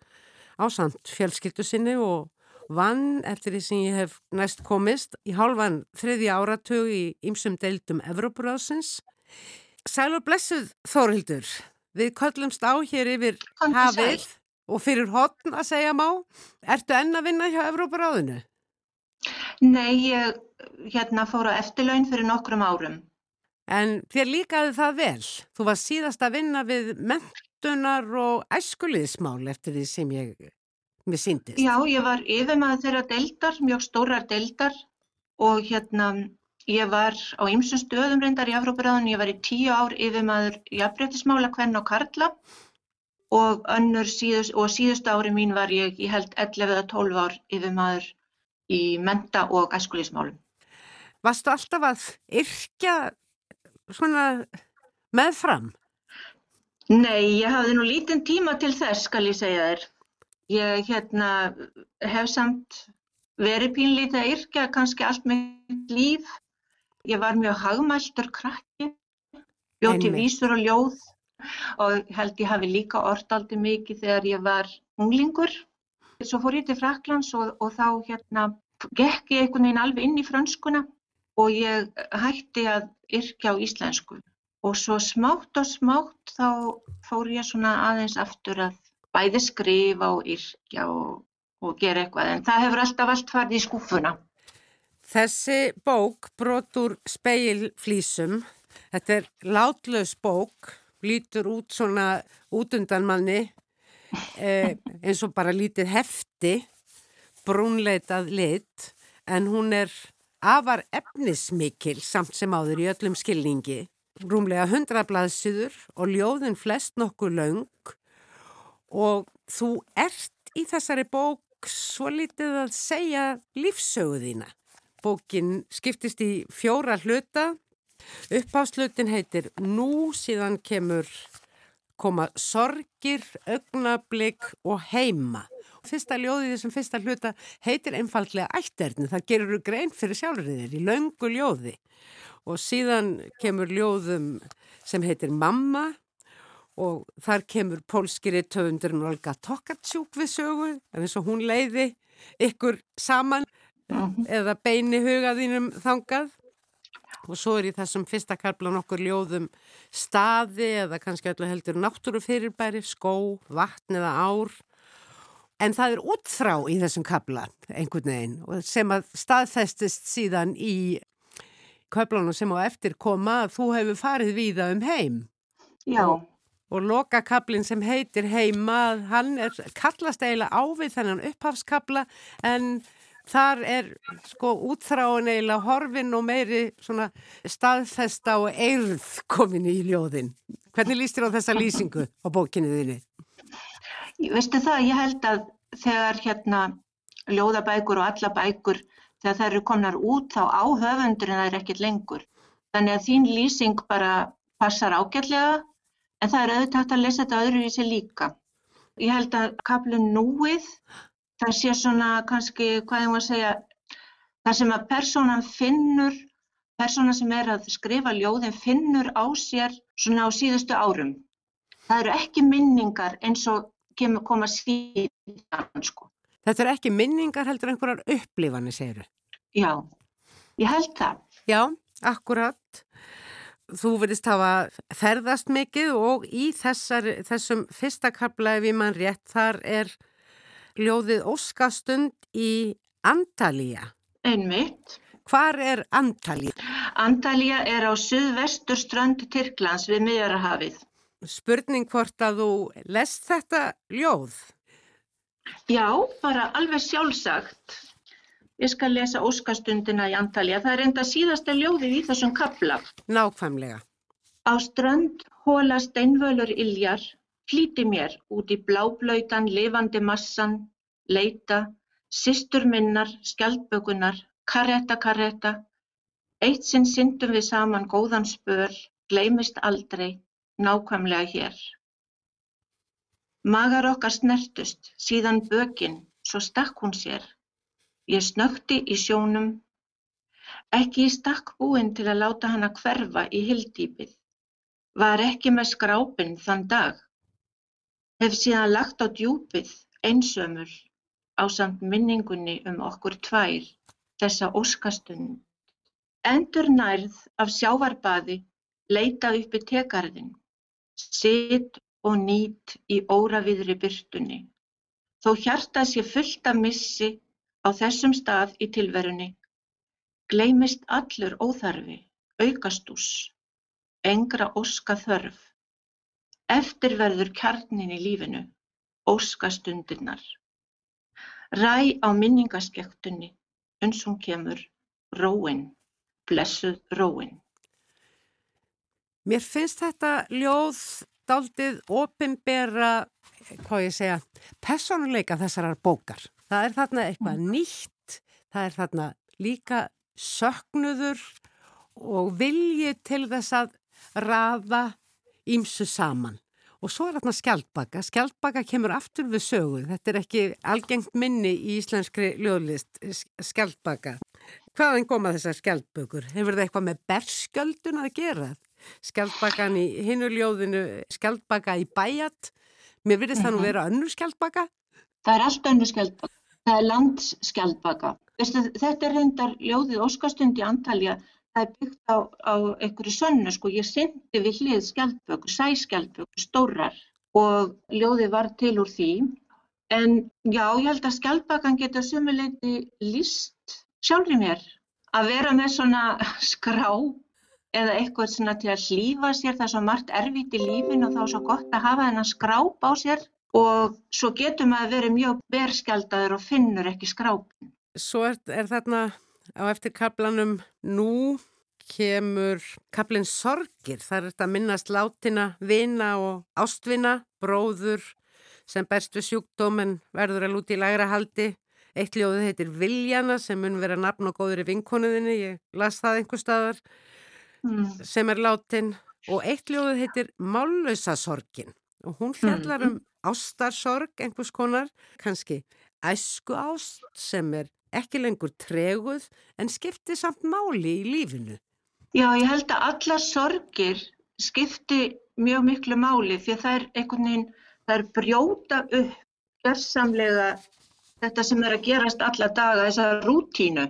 A: á samt fjölskyldu sinni og vann eftir því sem ég hef næst komist í hálfan þriði áratug í ymsum deildum Evrópuráðsins. Sæl og blessuð Þórildur, við köllumst á hér yfir hafið og fyrir hotn að segja má. Ertu enn að vinna hjá Evrópuráðinu?
E: Nei, ég hérna fór á eftirlaun fyrir nokkrum árum.
A: En þér líkaði það vel. Þú var síðast að vinna við ment menntunar og æskuliðismál eftir því sem ég mér síndist.
E: Já, ég var yfirmaður þeirra deildar, mjög stórar deildar og hérna ég var á ymsum stöðum reyndar í Afróparáðun, ég var í tíu ár yfirmaður jafnbreytismála hvern og karla og síðust, og síðust ári mín var ég, ég held 11 eða 12 ár yfirmaður í menta og æskuliðismálum.
A: Varstu alltaf að yrkja svona meðfram?
E: Nei, ég hafði nú lítinn tíma til þess, skal ég segja þér. Ég hérna, hef samt verið pínlítið að yrkja kannski allt mitt líf Ég var mjög hagmæltur krakki, bjóti vísur og ljóð og held ég hafi líka orðaldi mikið þegar ég var unglingur. Svo fór ég til Fraklands og, og þá hérna gekk ég einhvern veginn alveg inn í franskuna og ég hætti að yrkja á íslensku. Og svo smátt og smátt þá fór ég svona aðeins aftur að bæði skrifa og yrkja og, og gera eitthvað. En það hefur alltaf allt farið í skúfuna.
A: Þessi bók, Brotur speilflísum, þetta er látlaus bók, lítur út svona út undan manni eh, eins og bara lítið hefti, brúnleitað lit, en hún er afar efnismikil samt sem áður í öllum skilningi. Rúmlega hundra blaðsýður og ljóðin flest nokkuð laung og þú ert í þessari bók svo lítið að segja lífsöguðína. Bókin skiptist í fjóra hluta. Uppáslutin heitir Nú, síðan kemur koma sorgir, augnablík og heima. Fyrsta ljóðið þessum fyrsta hluta heitir einfallega ætterni. Það gerur grein fyrir sjálfriðir í laungu ljóði. Og síðan kemur ljóðum sem heitir Mamma og þar kemur pólskiri töfundurinn Olga Tokarczuk við sögu, en eins og hún leiði ykkur saman Mhm. eða beini hugaðínum þangað og svo er í þessum fyrsta karplan okkur ljóðum staði eða kannski öllu heldur náttúrufyrirbæri, skó, vatn eða ár en það er útþrá í þessum kapla einhvern veginn sem að staðfestist síðan í köflunum sem á eftir koma að þú hefur farið víða um heim.
E: Já.
A: Og, og lokakablin sem heitir heima, hann er kallast eiginlega ávið þennan upphafskabla en Þar er sko útþráin eiginlega horfin og meiri svona staðfesta og eirð komin í ljóðin. Hvernig líst þér á þessa lýsingu á bókinu þinni?
E: Veistu það, ég held að þegar hérna ljóðabækur og alla bækur, þegar það eru komnar út þá á höfundurinn það er ekkert lengur. Þannig að þín lýsing bara passar ágætlega en það er auðvitað að lesa þetta öðru í sig líka. Ég held að kaplun núið það sé svona kannski, hvað ég má segja, það sem að persónan finnur, persónan sem er að skrifa ljóðin finnur á sér svona á síðustu árum. Það eru ekki minningar eins og kemur koma síðan sko.
A: Þetta eru ekki minningar heldur einhverjar upplifanir, segir þau?
E: Já, ég held það.
A: Já, akkurat. Þú verðist hafa ferðast mikið og í þessar, þessum fyrsta kapla ef ég mann rétt, þar er ljóðið Óskastund í Antalía.
E: Einmitt.
A: Hvar er Antalía?
E: Antalía er á suðvestur strönd Tyrklands við miðjarahafið.
A: Spurning hvort að þú lest þetta ljóð?
E: Já, bara alveg sjálfsagt. Ég skal lesa Óskastundina í Antalía. Það er enda síðasta ljóðið í þessum kapla.
A: Nákvæmlega.
E: Á strönd hóla steinvölur iljar Flýti mér út í bláblautan lifandi massan, leita, systur minnar, skjaldbökunar, karetta, karetta. Eitt sinn syndum við saman góðan spöl, gleimist aldrei, nákvæmlega hér. Magar okkar snertust, síðan bökin, svo stakk hún sér. Ég snökti í sjónum, ekki í stakk búinn til að láta hana hverfa í hildýpið. Var ekki með skrápinn þann dag. Hef síðan lagt á djúpið, einsömul, ásamt minningunni um okkur tvær, þessa óskastund. Endur nærð af sjávarbaði, leita uppi tekarðin, sitt og nýt í óraviðri byrtunni. Þó hjarta sé fullt af missi á þessum stað í tilverunni, gleimist allur óþarfi, aukastús, engra óska þörf. Eftir verður kjarnin í lífinu, óskastundirnar. Ræ á minningaskektunni, uns hún kemur, róin, blessuð róin.
A: Mér finnst þetta ljóð daldið ofinbera, hvað ég segja, personuleika þessarar bókar. Það er þarna eitthvað mm. nýtt, það er þarna líka söknuður og vilji til þess að rafa ímsu saman. Og svo er þarna skjaldbaka. Skjaldbaka kemur aftur við sögu. Þetta er ekki algengt minni í íslenskri ljóðlist, skjaldbaka. Hvaðan koma þessar skjaldbökur? Hefur það eitthvað með berskjöldun að gera? Skjaldbakan í hinuljóðinu, skjaldbaka í bæjat. Mér virðist það nú mhm. vera önnur skjaldbaka?
E: Það er allt önnur skjaldbaka. Það er landsskjaldbaka. Þetta er hendar ljóðið Óskastund í Antalja. Það er byggt á, á einhverju sönnu. Sko. Ég syndi við hlið skjaldbökur, sæskjaldbökur, stórar og ljóðið var til úr því. En já, ég held að skjaldbakan geta sumuleiti líst sjálfur mér að vera með svona skrá eða eitthvað svona til að hlýfa sér það er svo margt erfitt í lífin og þá er svo gott að hafa þennan skráp á sér og svo getur maður verið mjög berskjaldadur og finnur ekki skrápin.
A: Svo er, er þarna á eftir kaplanum nú kemur kaplinn sorgir. Það er þetta minnast látina, vina og ástvina, bróður sem berst við sjúkdómen verður að lúti í lægra haldi. Eitt ljóðið heitir Viljana sem mun vera nafn og góður í vinkonuðinni, ég las það einhver staðar mm. sem er látin og eitt ljóðið heitir Mállausasorgin og hún fjallar mm. um ástarsorg einhvers konar, kannski æsku ást sem er ekki lengur treguð en skipti samt máli í lífinu.
E: Já, ég held að alla sorgir skipti mjög miklu máli því að það er einhvern veginn, það er brjóta upp gerðsamlega þetta sem er að gerast alla daga, þessa rútínu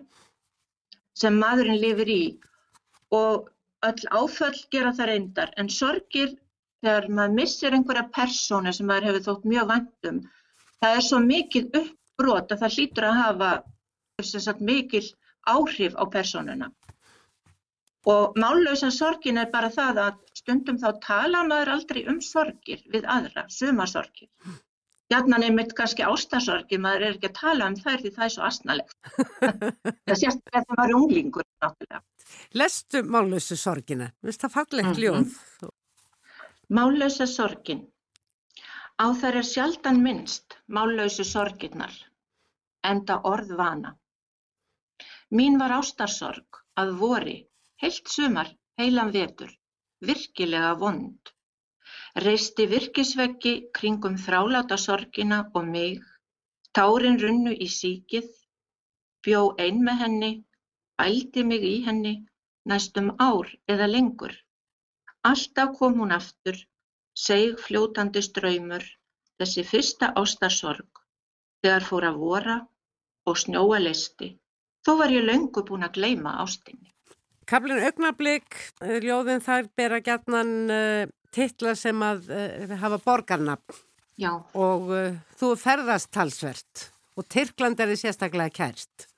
E: sem maðurinn lifir í og öll áföll gera það reyndar en sorgir þegar maður missir einhverja persónu sem maður hefur þótt mjög vandum, það er svo mikið uppbrot að það hlýtur að hafa sagt, mikil áhrif á persónuna. Og mállausa sorgin er bara það að stundum þá tala maður aldrei um sorgir við aðra, suma sorgir. Hjarnan er mitt kannski ástasorgi, maður er ekki að tala um þær því það er svo asnalegt. það sést að það var unglingur náttúrulega.
A: Lestu mállausu sorgina, veist það fallegt ljóð? Mm -hmm.
E: Mállausa sorgin. Á þær er sjaldan minnst mállausu sorginnar, enda orð vana. Mín var ástarsorg að vori, heilt sumar, heilan vetur, virkilega vond. Reisti virkisveggi kringum þráláta sorgina og mig, tárin runnu í síkið, bjó ein með henni, ældi mig í henni, næstum ár eða lengur. Alltaf kom hún aftur, seigfljótandi straumur, þessi fyrsta ástarsorg, þegar fór að vora og snjóa leisti. Þó var ég löngu búin að gleima ástinni.
A: Kaplinn augnablík, eh, ljóðin þær bera gætnan uh, eh, titla sem að uh, hafa borgarnafn.
E: Já.
A: Og uh, þú ferðast talsvert og Tyrkland er þið sérstaklega kærst.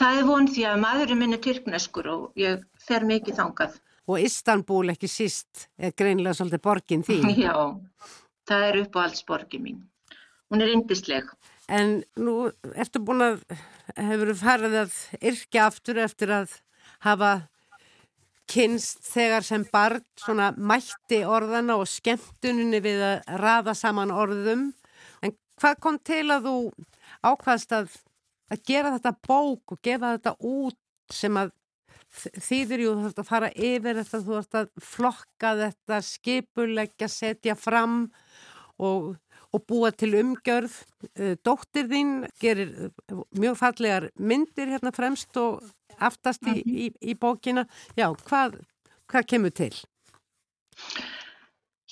E: Það er von því að maðurinn minn er tyrkneskur og ég fer mikið þangað
A: og Istanbul ekki síst er greinlega svolítið borgin því.
E: Já, það er uppáhaldsborgin mín. Hún er indisleg.
A: En nú ertu búin að, hefur farið að yrkja aftur eftir að hafa kynst þegar sem barn svona mætti orðana og skemmtuninni við að rafa saman orðum. En hvað kom til að þú ákvaðst að, að gera þetta bók og gefa þetta út sem að þýðir jú þú þarfst að fara yfir þetta, þú þarfst að flokka þetta, skipuleggja, setja fram og, og búa til umgjörð. Eh, dóttir þín gerir eh, mjög fallegar myndir hérna fremst og aftast í, í, í bókina. Já, hvað, hvað kemur til?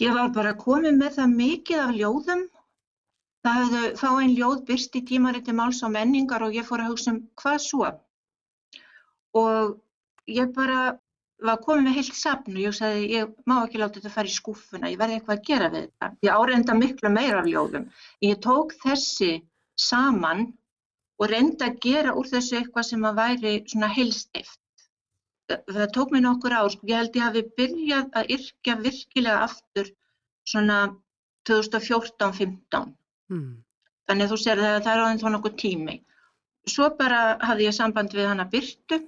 E: Ég var bara komið með það mikið af ljóðum. Það hefðu fá einn ljóð byrst í tímariti máls og menningar og ég fór að hugsa um hvað svo. Og ég bara var komið með heilt sapn og ég sagði ég má ekki láta þetta fara í skúfuna, ég verði eitthvað að gera við þetta. Ég áreynda miklu meira af ljóðum. Ég tók þessi saman og reynda að gera úr þessu eitthvað sem að væri svona heilstift. Það tók mér nokkur ár, sko. ég held ég hafi byrjað að yrkja virkilega aftur svona 2014-15. Hmm. Þannig að þú sér að það er aðeins þá nokkuð tími. Svo bara hafði ég samband við hana Byrtu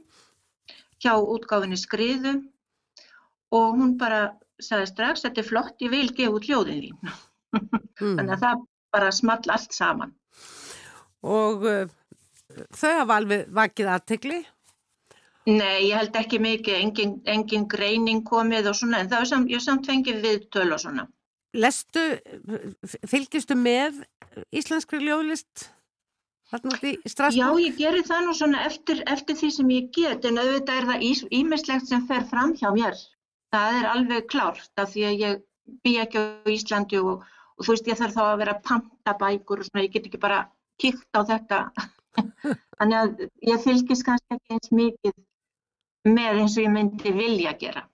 E: hjá útgáfinni skriðu og hún bara sagði strax þetta er flott, ég vil gefa út hljóðin þín. Mm. Þannig að það bara small allt saman.
A: Og uh, þau hafa alveg vakið aðtegli?
E: Nei, ég held ekki mikið, engin, engin greining komið og svona, en það er samt, ég samt fengið viðtöl og svona.
A: Lestu, fylgistu með íslenskri ljóðlist?
E: Já, ég gerir það nú svona eftir, eftir því sem ég get, en auðvitað er það ýmislegt sem fer fram hjá mér. Það er alveg klárt af því að ég bý ekki á Íslandi og, og þú veist, ég þarf þá að vera að panta bækur og svona, ég get ekki bara kíkt á þetta. Þannig að ég fylgist kannski ekki eins mikið með eins og ég myndi vilja gera.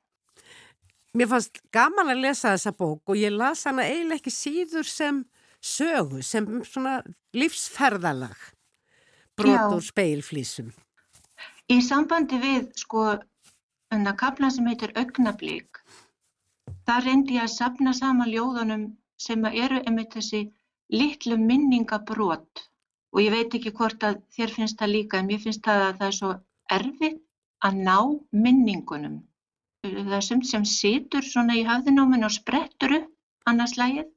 A: Mér fannst gaman að lesa þessa bók og ég las hana eiginlega ekki síður sem sögu, sem svona lífsferðalag, brot úr speilflísum.
E: Í sambandi við, sko, enna kaplan sem heitir Augnablík, þar reyndi ég að sapna saman ljóðunum sem eru einmitt þessi litlu minningabrot og ég veit ekki hvort að þér finnst það líka, en mér finnst það að það er svo erfitt að ná minningunum. Það er sumt sem situr svona í höfðinóminn og sprettur upp annars lægið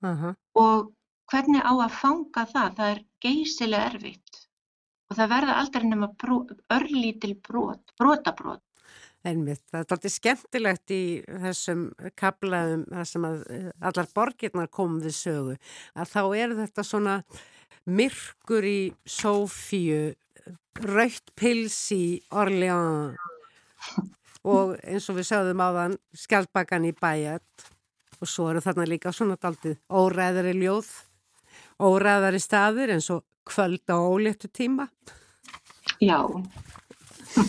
A: Uh
E: og hvernig á að fanga það, það er geysilega erfitt. Og það verða aldrei nema bró, örlítil brot, brotabrót.
A: Einmitt, það er alltaf skemmtilegt í þessum kaplaðum þar sem eh, allar borgirnar komum við sögu að þá er þetta svona myrkur í Sófíu, raukt pils í Orleans og eins og við sögðum áðan skjaldbakan í bæjat og svo eru þarna líka svona daldið óræðari ljóð, óræðari staðir eins og kvöld á óléttu tíma.
E: Já,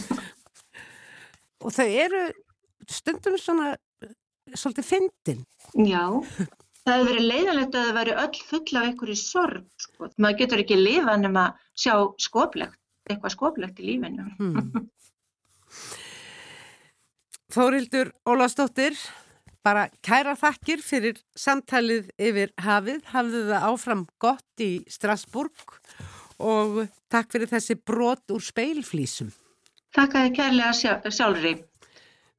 A: og þau eru stundum svona svolítið fyndin.
E: já. Það hefur verið leiðanlegt að það væri öll full af einhverju sorg, sko. Maður getur ekki lifa nema sjá skoplegt, eitthvað skoplegt í lífinu.
A: Hmm. Þórildur Ólafsdóttir, bara kæra þakkir fyrir samtalið yfir hafið, hafðu það áfram gott í Strasburg og takk fyrir þessi brot úr speilflísum.
E: Þakka þið kærlega sjá, sjálfri.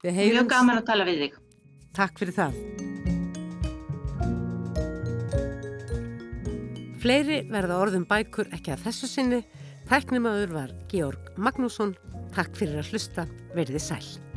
A: Við
E: Mjög gaman að tala við þig.
A: Takk fyrir það. Fleiri verða orðum bækur ekki að þessu sinni. Tæknimaður var Georg Magnússon. Takk fyrir að hlusta. Verðið sæl.